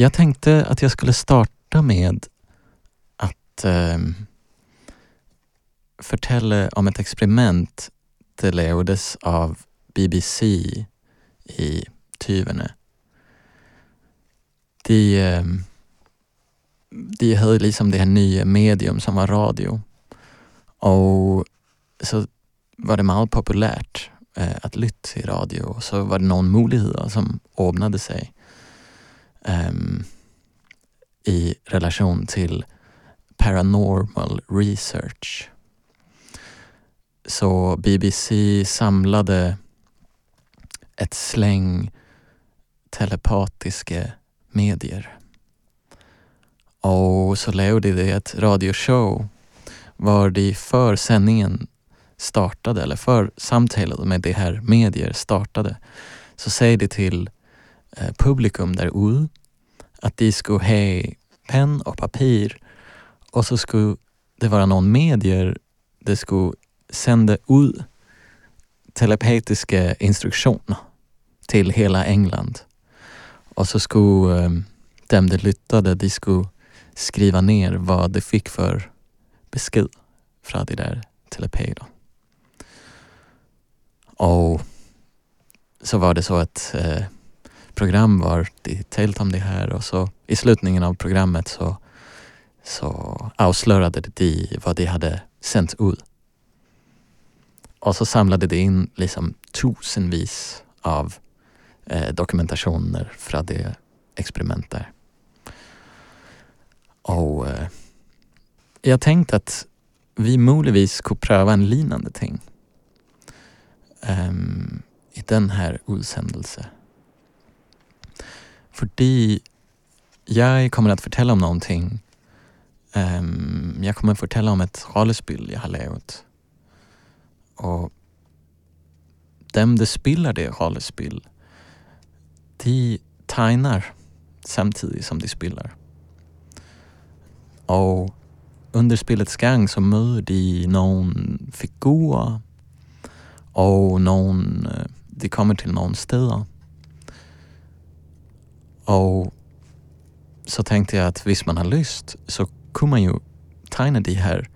jag tänkte att jag skulle starta med att eh, förtälla om ett experiment det leddes av BBC i Tyvene. De, eh, de hade liksom det här nya medium som var radio. Och så var det mycket populärt eh, att lyssna i radio och så var det någon möjlighet som öppnade sig um, i relation till paranormal research. Så BBC samlade ett släng telepatiska medier. Och så ledde det ett radioshow var de för sändningen startade, eller för samtalet med de här medier startade, så säger de till eh, publikum där ute att de skulle ha penn och papper och så skulle det vara någon medier det skulle sända ut telepatiska instruktioner till hela England. Och så skulle de som det lyttade, de skulle skriva ner vad de fick för besked från de där telepaterna. Och så var det så att eh, øh, program var det talat om det här och så i slutningen av programmet så, så avslöjade de vad de hade sänt ut. Och så samlade de in liksom tusenvis av eh, dokumentationer från det experimentet. Och eh, jag tänkte att vi möjligtvis skulle pröva en liknande ting um, i den här utsändelsen. För jag kommer att berätta om någonting. Um, jag kommer att berätta om ett rollspel jag har lärt. Och dem som spelar det rollspel, de tegner samtidigt som de spelar. Och under spelets gång så möter de någon figurer och øh, någon, de kommer till någon steder. Och så tänkte jag att visst man har lust så kunde man ju tegna de här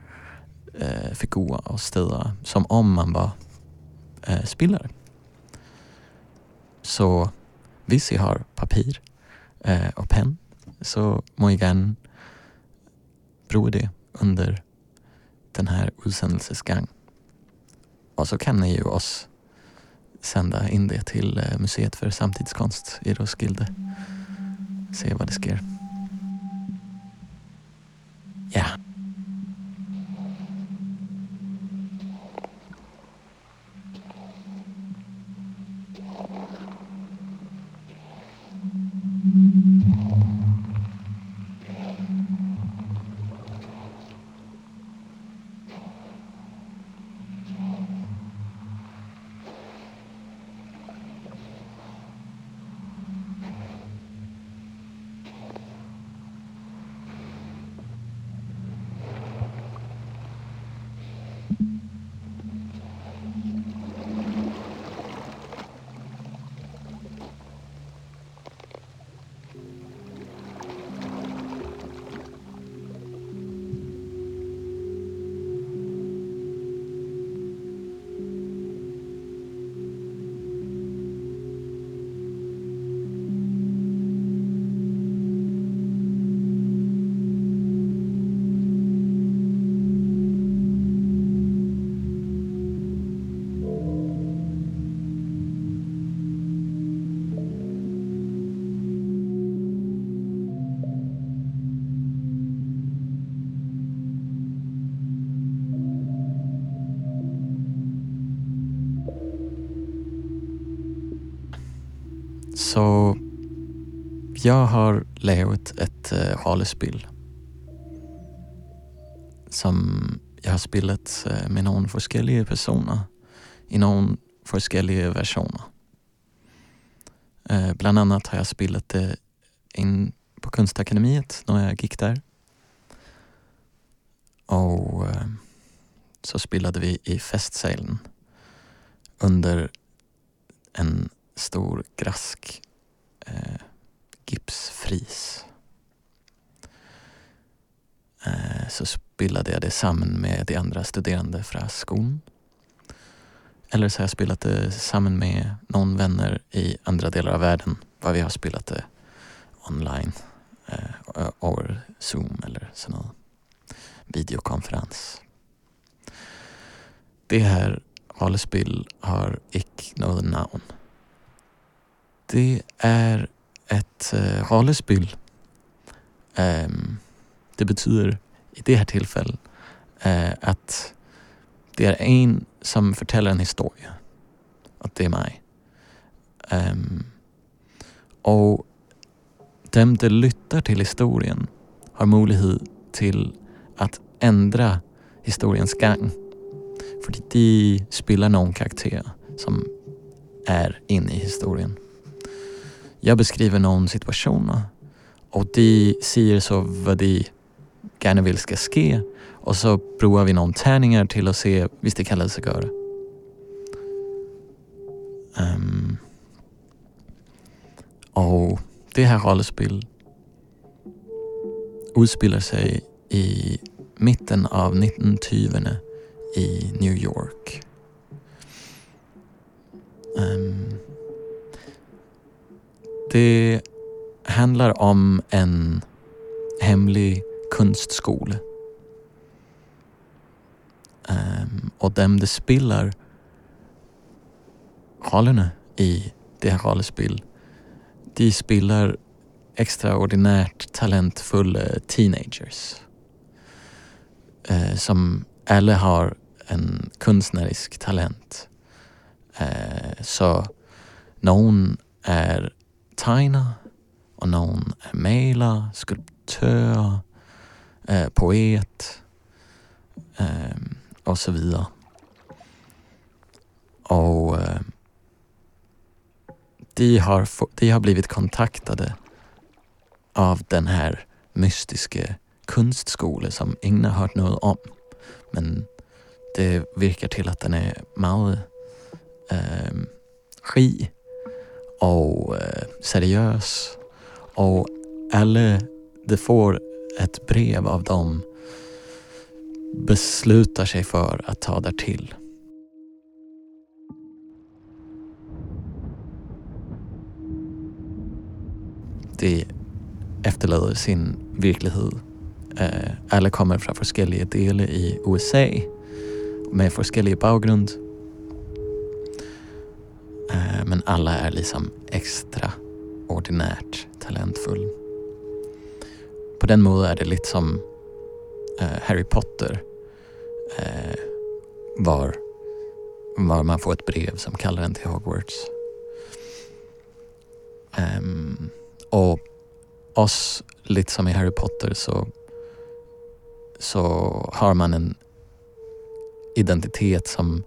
eh, figurer och städer som om man var eh, spelare. Så visst jag har papper eh, och penn så må jag gärna prova det under den här utsändelsens gång. Och så kan ni ju oss sända in det till eh, Museet för samtidskonst i Roskilde. Se vad det sker. Ja. Så jag har levt ett eh, uh, halespill som jag har spelat eh, med någon olika personer i någon olika versioner. Uh, bland annat har jag spelat det in på Kunstakademiet när jag gick där. Och uh, så spelade vi i festsalen under en stor grask eh, gipsfris. Eh, så spillade jag det samman med de andra studerande från skon. Eller så har jag spelat det samman med någon vänner i andra delar av världen vad vi har spelat det online eh, or Zoom eller sån videokonferens. Det här Alespil har icke något namn. Det är ett uh, øh, rollspel. Um, det betyder i det här tillfället uh, øh, att det är en som berättar en historia. Och det är mig. Um, och dem det lyssnar till historien har möjlighet till att ändra historiens gång. För de spelar någon karaktär som är inne i historien. Jag beskriver någon situation och de säger så vad de gärna vill ska ske och så provar vi någon tärningar till att se visst det kan låta sig göra. Um, och det här rollspel utspelar sig i mitten av 1920-talet i New York. Um, det handlar om en hemlig konstskola. Um, ehm, och dem det spelar rollerna i det här rollspel, de spelar extraordinärt talentfulla teenagers. Uh, som alla har en konstnärlig talent. Uh, så någon är tegner och någon är målare, skulptör, eh, poet eh, och så vidare. Och eh, de, har, de har blivit kontaktade av den här mystiska konstskolan som ingen har hört något om. Men det verkar till att den är mycket eh, ski och eh, seriös. Och alla de får ett brev av dem beslutar sig för att ta där till. De efterlader sin verklighet. Alla eh, kommer från olika delar i USA med olika bakgrund Eh, men alla är liksom extraordinärt talentfull. På den måten är det lite som eh, Harry Potter eh, var, var man får ett brev som kallar en till Hogwarts. Ehm, och oss, lite som i Harry Potter, så, så har man en identitet som,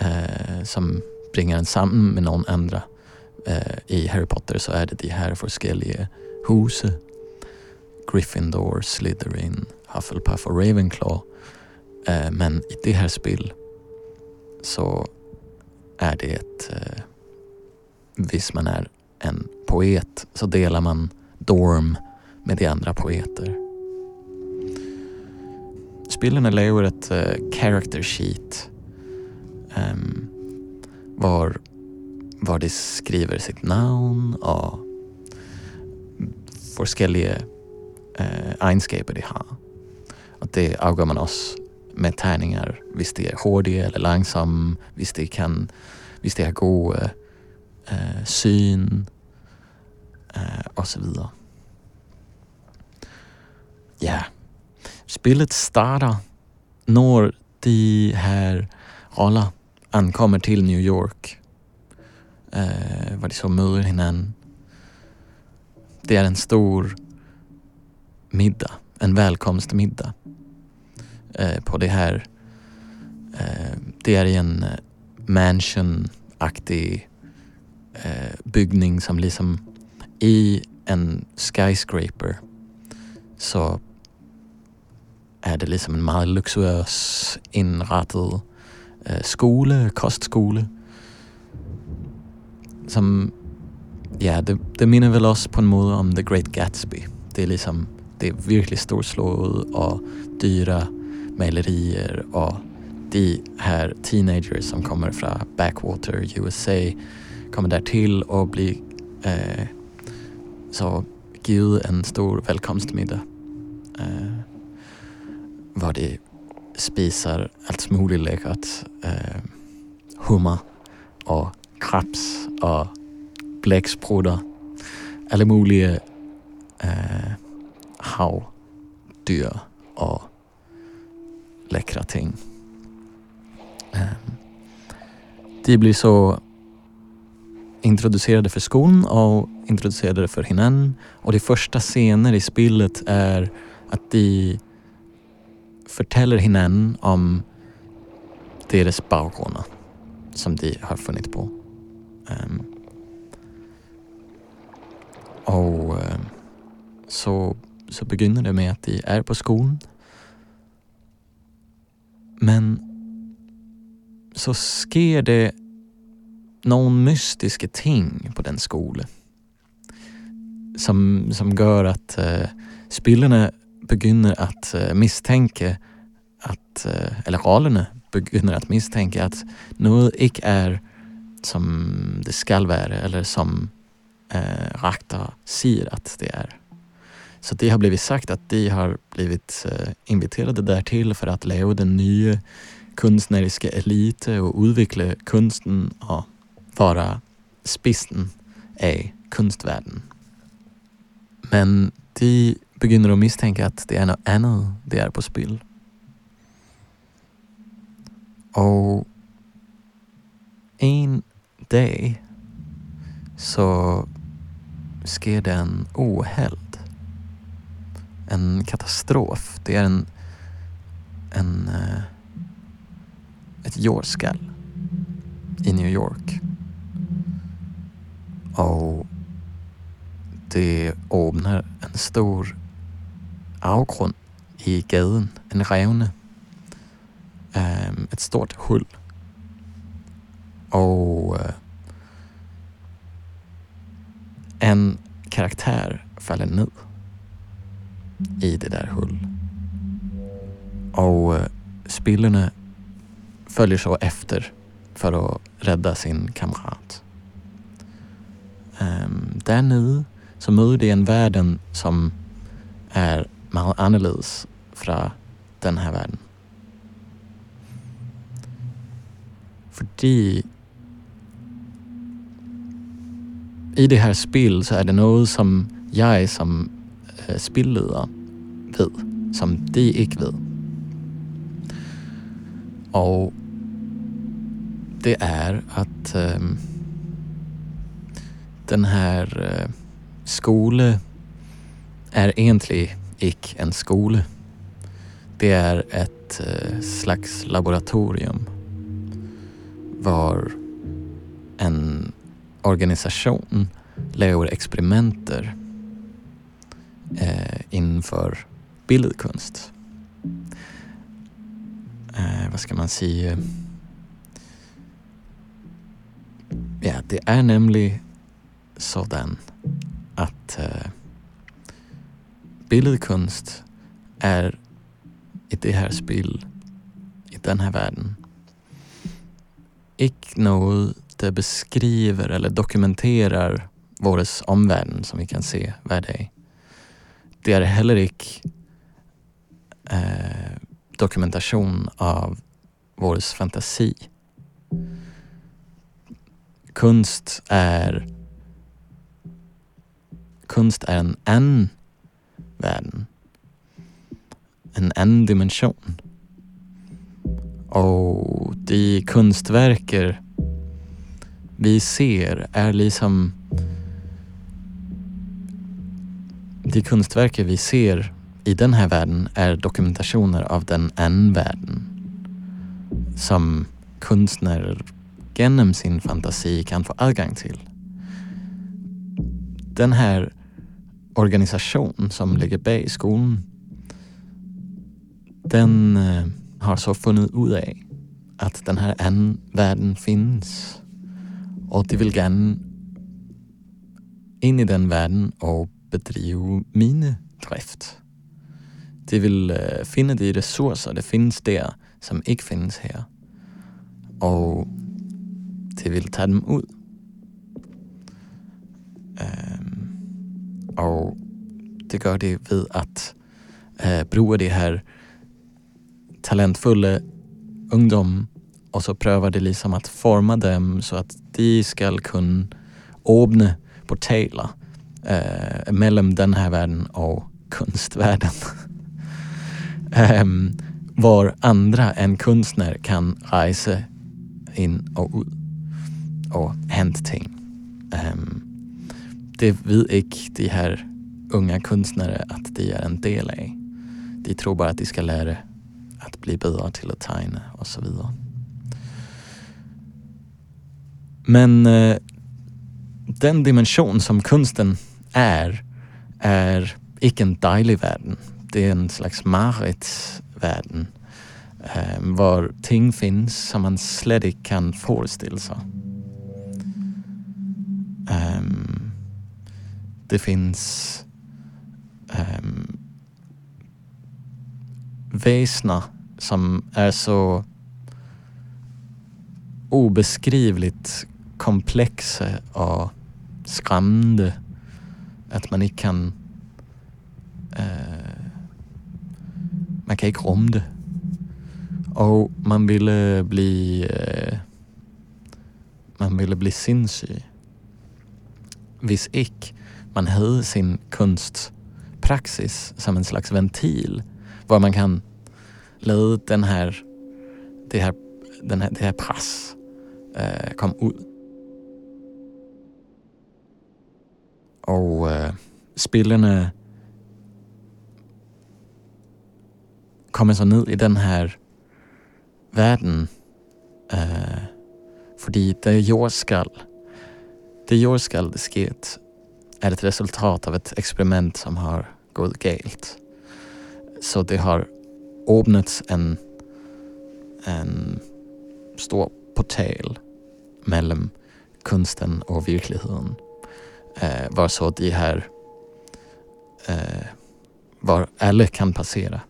eh, som bringar den samman mm, med någon andra. Eh, I Harry Potter så är det de här olika husen. Gryffindor, Slytherin, Hufflepuff och Ravenclaw. Eh, men i det här spelet så är det ett... Eh, visst man är en poet så delar man dorm med de andra poeter. Spelen är ett eh, character sheet um, var, var de skriver sitt namn och olika eh, egenskaper de har. Och det avgör man oss med tärningar. Visst de är hårda eller långsam, visst de, kan, visst de har god eh, syn eh, och så vidare. Ja, yeah. spelet startar när de här rollerna ankommer till New York. Eh, var det så möter. Det är en stor middag, en välkomstmiddag eh, på det här. Eh, det är i en eh, mansion-aktig eh, byggning som liksom i en skyscraper så är det liksom en mycket luxuös inrättad eh, Eh, skole, kostskole. Som, ja, det, det minner väl oss på en måde om The Great Gatsby. Det är liksom det är verkligen storslået och dyra malerier och de här teenagers som kommer från Backwater, USA kommer där till och blir eh, så givet en stor välkomstmiddag. Eh, var det spisar allt möjligt läckert. Eh, hummer och kraps och bläckspruttar. Alla möjliga eh, havdyr och läckra ting. Eh, de blir så introducerade för skolan och introducerade för hinanden. Och de första scener i spelet är att de fortæller hinanden om deras bakgrunder som de har funnit på. Um, och um, så, så begynner det med att de är på skolan. Men så sker det någon mystiska ting på den skolan som, som gör att eh, uh, spelarna begynner eh, eh, att misstänka att, eller rollerna begynner att misstänka att något inte är som det ska vara eller som eh, Rakta säger att det är. Så det har blivit sagt att de har blivit eh, inviterade därtill för att leva den nya konstnärliga eliten och utveckla konsten och vara spisten i konstvärlden. Men de begynner att misstänka att det är något annat det är på spill. Och en dag så sker det en ohälld. En katastrof. Det är en, en eh, ett jordskall i New York. Och det öppnar en stor avgrund i gaden, en revne. Øh, um, ett stort hul. Och øh, en karaktär faller ner i det där hålet. Och øh, spillerne spelarna följer så efter för att rädda sin kamrat. Um, där nere så möter de en världen som är annorlunda från den här världen. För i det här spelet så är det något som jag som øh, spelledare vet, som de inte vet. Och det är att äh, øh, den här äh, øh, skolan är egentligen gick en skola. Det är ett eh, slags laboratorium var en organisation gör experimenter eh, inför bildkonst. Eh, vad ska man säga? Ja, det är nämligen sådan att eh, bildkonst är ett det här spel, i den här världen, icke något det beskriver eller dokumenterar vår omvärld som vi kan se vad det är. Det är heller icke eh, dokumentation av vår fantasi. Konst är Kunst är en en världen. En en dimension. Och de kunstverker vi ser är liksom de kunstverker vi ser i den här världen är dokumentationer av den en världen som konstnärer genom sin fantasi kan få adgång till. Den här organisation som ligger bak skolan den eh, har så funnit ut av att den här en världen finns och de vill gärna in i den världen och bedriva minedrift De vill uh, finna de resurser det finns där som inte finns här. Och de vill ta dem ut. Og och det gör de vid att øh, bruge det här talentfulla ungdom och så prövar de liksom att forma dem så att de ska kunna öppna portaler øh, eh, mellan den här världen och kunstvärlden. um, var andra än konstnär kan resa in och ut och hänt ting. Um, det vet inte de här unga konstnärer att de är en del av. De tror bara att de ska lära att bli bättre till att tegna och så vidare. Men eh, den dimension som konsten är, är inte en dejlig värld. Det är en slags mareridsvärld eh, var ting finns som man slett inte kan föreställa sig. Um, det finns um, väsna som är så obeskrivligt komplexa och skrämmande att man inte kan uh, man kan inte om det. Och man ville bli uh, man ville bli sinnssyg. Hvis inte man hade sin konstpraxis som en slags ventil var man kan låta den här, det här, den här, det här press eh, komma ut. Och eh, spelarna kommer så ner i den här världen eh, för det jordskall, det jordskall det sker är ett resultat av ett experiment som har gått galt. Så det har öppnats en, en stor portal mellan konsten och verkligheten. Eh, var så de här eh, var alla kan passera.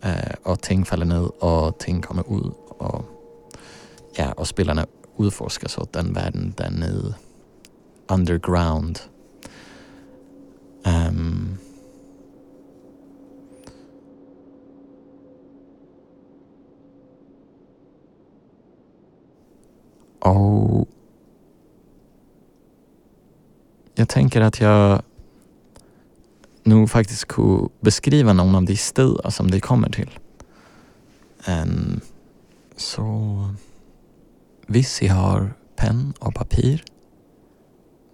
Eh, och ting faller ner och ting kommer ut. Och, ja, och spelarna utforskar så den världen där nere underground. Um, Och jag tänker att jag nog faktiskt kunde beskriva någon av de städer som de kommer till. Um, så visst jag har penn och papper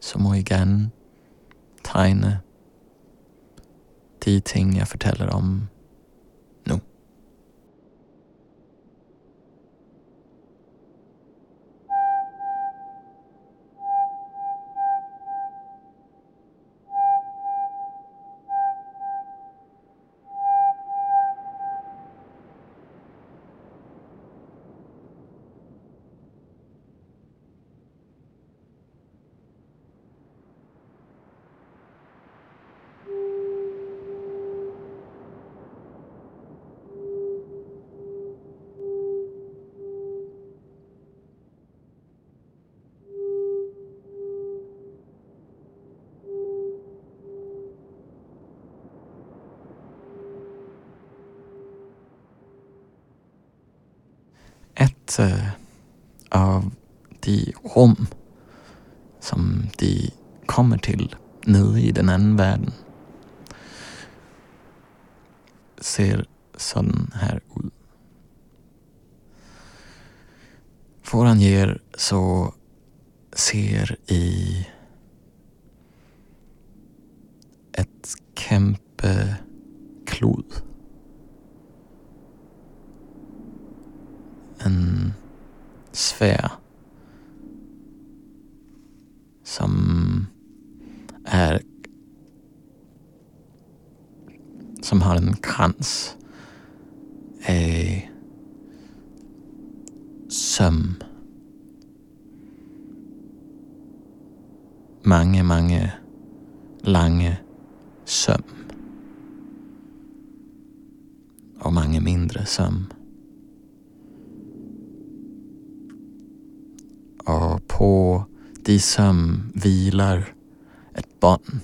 så må jag gärna tegna de ting jag forteller om Ett av de rum som de kommer till nere i den andra världen ser sådan här ut. Foran ger så ser i ett kämpe klod. En sfär som är som har en krans av sömn. Mange, mange lange sömn. och många mindre söm. Och på Sömn, vilar ett barn.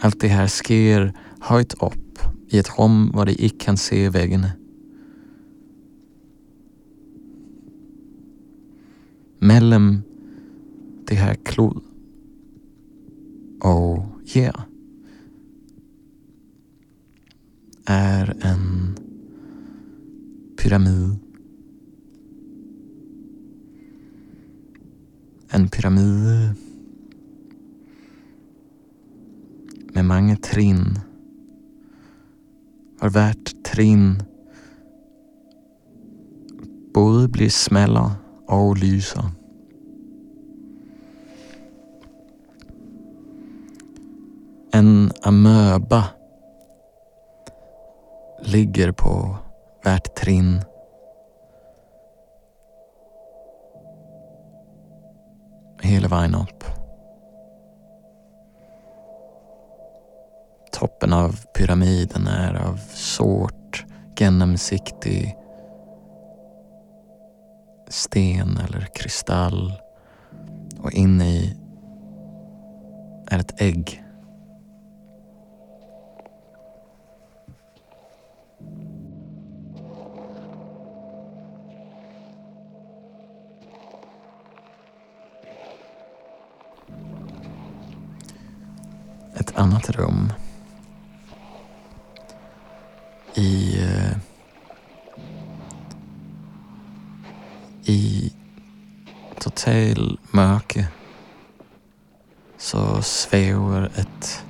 Allt det här sker höjt upp i ett rum var de inte kan se väggarna. Mellan det här klod och ja är en pyramid. En pyramid med många trinn. Var värt trinn både blir smällare och lyser. En amöba ligger på värt trinn. Hela vägen upp. Toppen av pyramiden är av sort, genomsiktig sten eller kristall och inne i är ett ägg. Annat rum i eh, i total mörker så svävar ett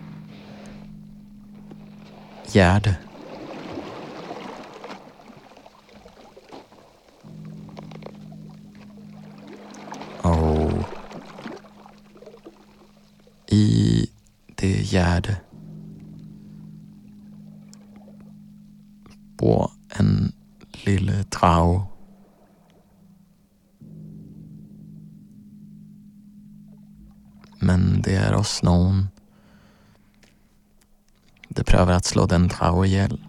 gärde. Gärde bor en lille drage. Men det är oss någon. Det prövar att slå den drage ihjäl.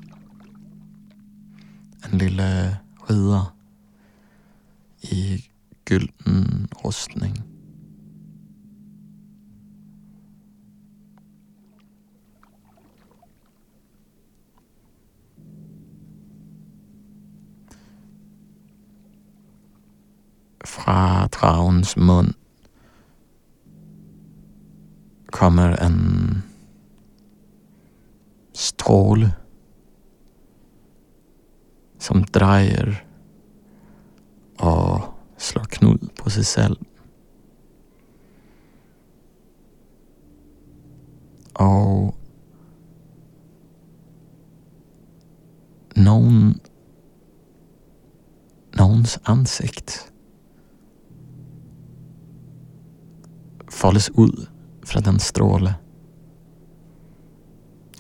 En lille ridder Fra dragens mun kommer en stråle som drejer och slår knut på sig själv. Och någon, någons ansikte falles ut fra den stråle.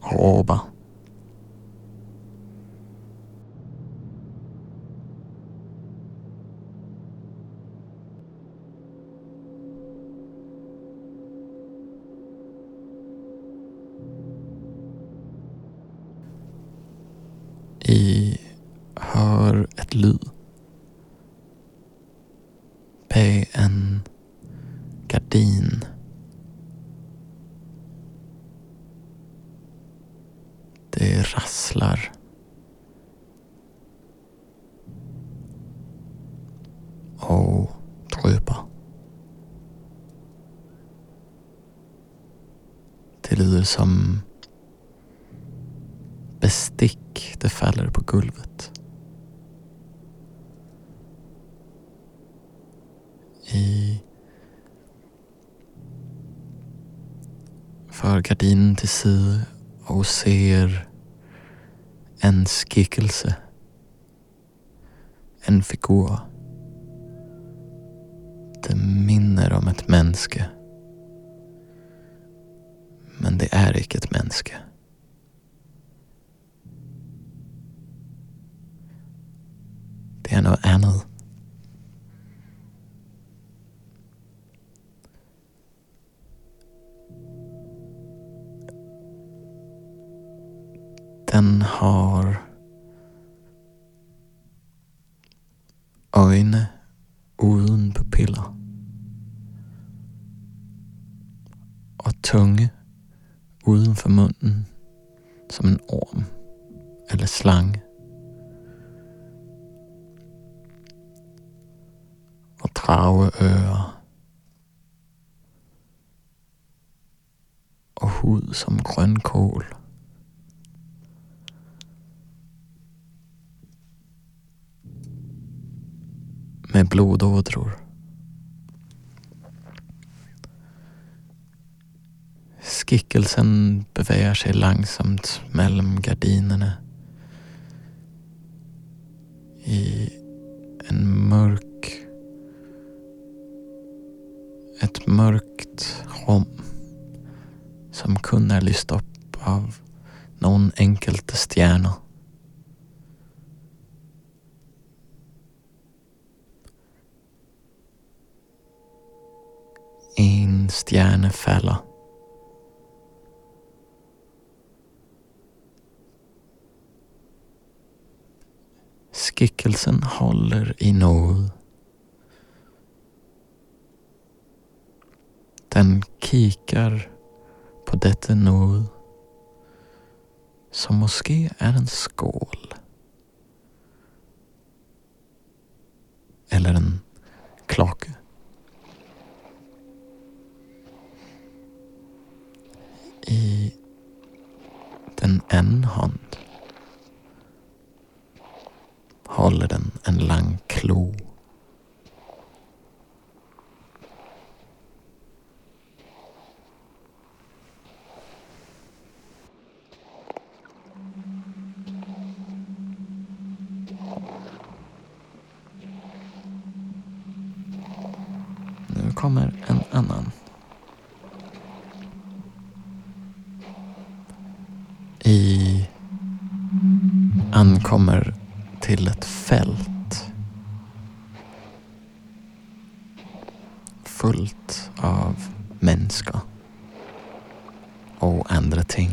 Råba. I hör ett lyd. Be en gardin. Det rasslar. Och dröper. Det lyder som bestick det faller på golvet. I för gardinen till sida och ser en skickelse. En figur. Det minner om ett mänske. Men det är icke ett mänske. Det är något annat. Den har ögon uden pupiller och tunga utanför munnen som en orm eller slang. Och drageörer. Och hud som grönkål. Blodådror. Skickelsen beväger sig långsamt mellan gardinerna i en mörk ett mörkt rum som kunde lyst upp av någon enkelte stjärna. En Skickelsen håller i nåd. Den kikar på detta nåd som måske är en skål. Eller en klocka. En en hand håller den en lang klo. Nu kommer en annan. I ankommer till ett fält fullt av människor och andra ting.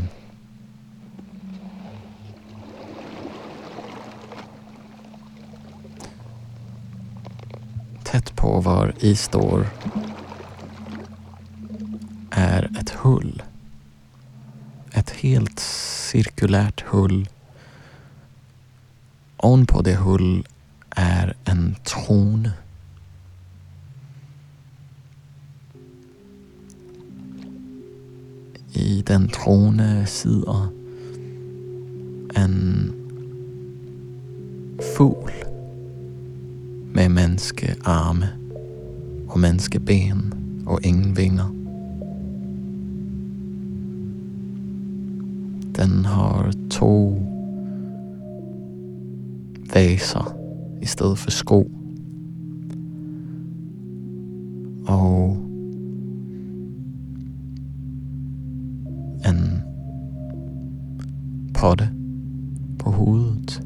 Tätt på var i står är ett hull. Ett helt cirkulärt hull Ovanpå det hull är en tron. I den tronen sitter en fågel med människoarme och ben och ingen vingar. Den har två vaser istället för sko. Och en potte på huvudet.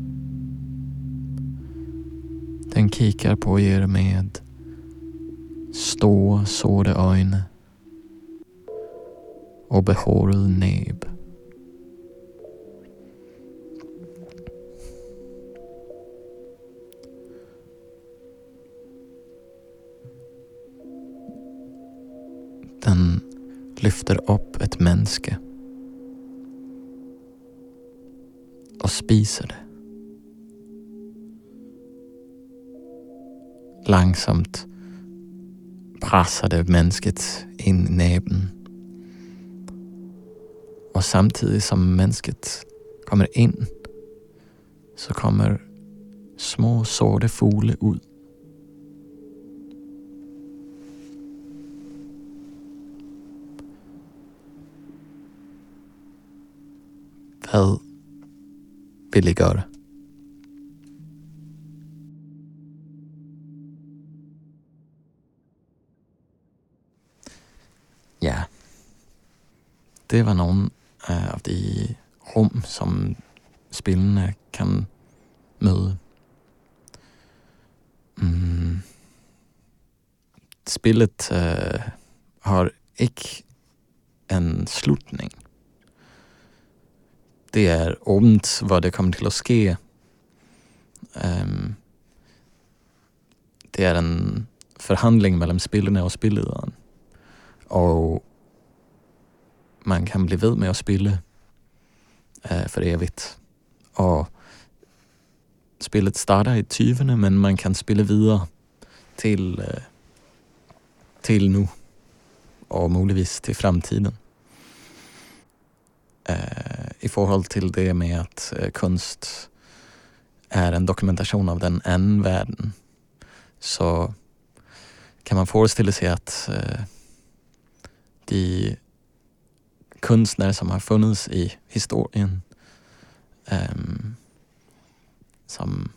Den kikar på er med stora sårade ögon och behåret näbb. Lyfter upp ett mänske och spiser det. Långsamt pressar det mänsket in i näbben. Och samtidigt som mänsket kommer in så kommer små sårade fåglar ut Vad billigare. Ja, det var någon øh, av de rum som spelarna kan möta. Mm. Spelet uh, øh, har inte en slutning det är ont vad det kommer till att ske. Um, det är en förhandling mellan spillerne och spelledaren Och man kan bli vid med att spille uh, för evigt. Och spelet startar i tyvene men man kan spela vidare till, uh, till nu och möjligtvis till framtiden. Eh, I förhållande till det med att eh, konst är en dokumentation av den en världen så kan man föreställa sig att eh, de konstnärer som har funnits i historien eh, som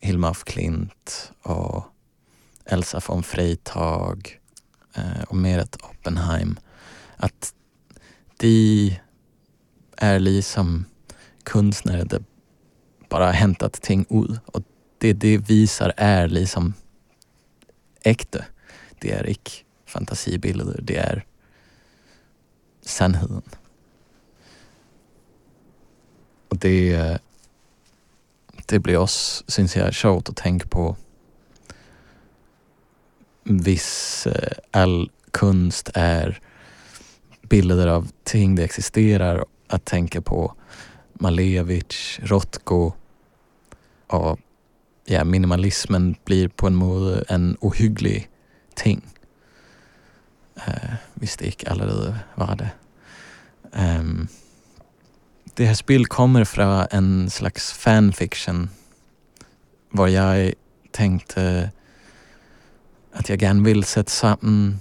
Hilma af Klint och Elsa von Freytag eh, och Meret Oppenheim att de är liksom konstnärer där bara hämtat ting ut och det de visar är liksom äkta. Det är inte fantasibilder, det är sannheten. Och det, det blir oss, syns jag, svårt att tänka på viss eh, all konst är bilder av ting det existerar att tänka på Malevich, Rothko och ja, minimalismen blir på en måde en ohygglig ting. Eh, uh, hvis det ikke allerede var det. Um, det här spelet kommer från en slags fanfiction var jag tänkte att jag gärna vill sätta samman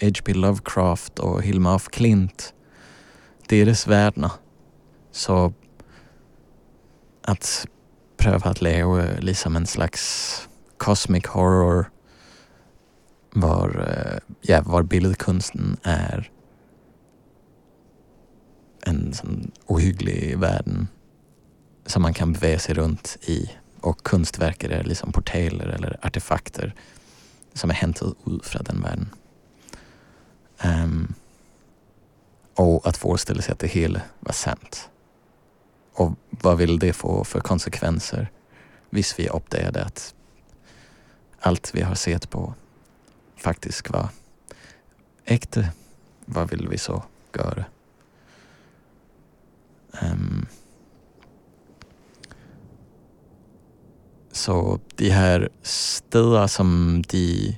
H.P. Lovecraft och Hilma af Klint, deras världar. Så att pröva att leva liksom en slags cosmic horror var, eh, ja, var bildkonsten är en sån ohygglig värld som man kan bevega sig runt i och konstverk är liksom portaler eller artefakter som är hämtade ut från den världen. Um, och att föreställa sig att det hela var sant. Och vad vill det få för konsekvenser? Visst vi uppdagade att allt vi har sett på faktiskt var äkta. Vad vill vi så göra? Um, så de här städer som de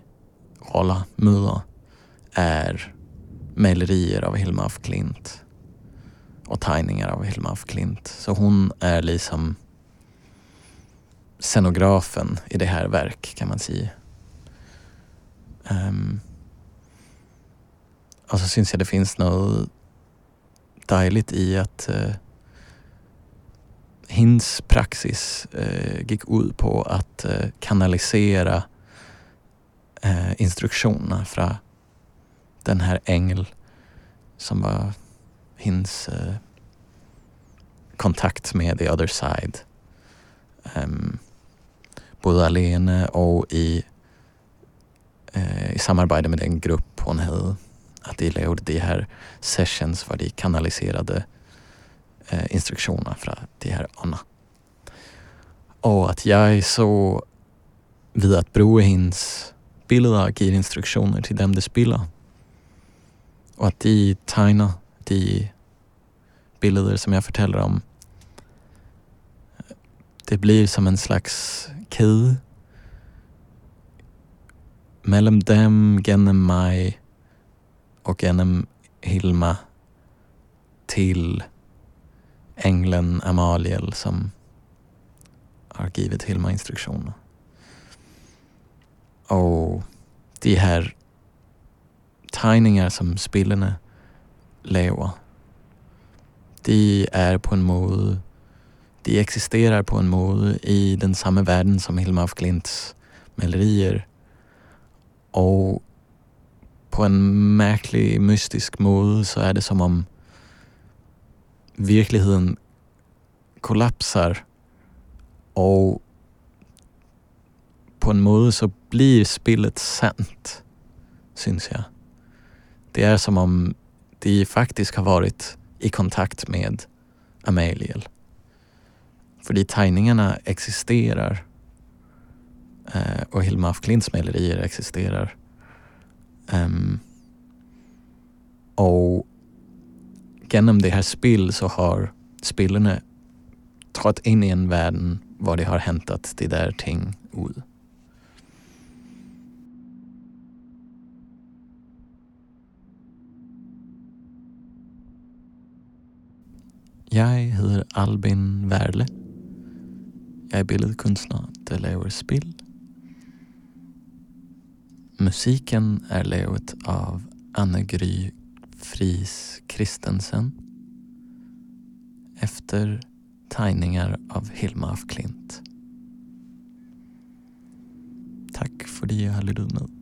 alla möter är mejlerier av Hilma af Klint och tajningar av Hilma af Klint. Så hon är liksom scenografen i det här verk kan man säga. Um, och så syns jag det finns något dejligt i att eh, uh, Hins praxis uh, gick ut på att uh, kanalisera uh, instruktionerna från den här ängel som var Hins uh, eh, kontakt med the other side. Um, både alene och i, uh, i samarbete med den grupp hon hade. Att de gjorde de här sessions var de kanaliserade eh, uh, instruktioner från de här Anna. Och att jag så vid att bro Hins bilder ger instruktioner till dem de spelar. Och att de tegner de bilder som jag berättar om. Det blir som en slags kid mellan dem, genom mig och genom Hilma till ängeln Amaliel som har givit Hilma instruktioner. Och de här tegningar som spelarna laver, De är på en måde, de existerar på en måde i den samma världen som Hilma af Klints målerier. Och på en märklig, mystisk måde, så är det som om verkligheten kollapsar och på en måde så blir spelet sant, syns jag. Det är som om de faktiskt har varit i kontakt med Amaliel. För de tajningarna existerar eh, och Hilma af Klints melodier existerar. Um, och genom det här spill så har spillerna tagit in i en värld var det har hämtat de där ting ut. Jeg hedder Albin Werle. Jeg er billedkunstner, der laver spil. Musiken är lavet av Anne-Gry Fries Christensen efter tajningar av Hilma af Klint. Tack för det jag har lyssnat med.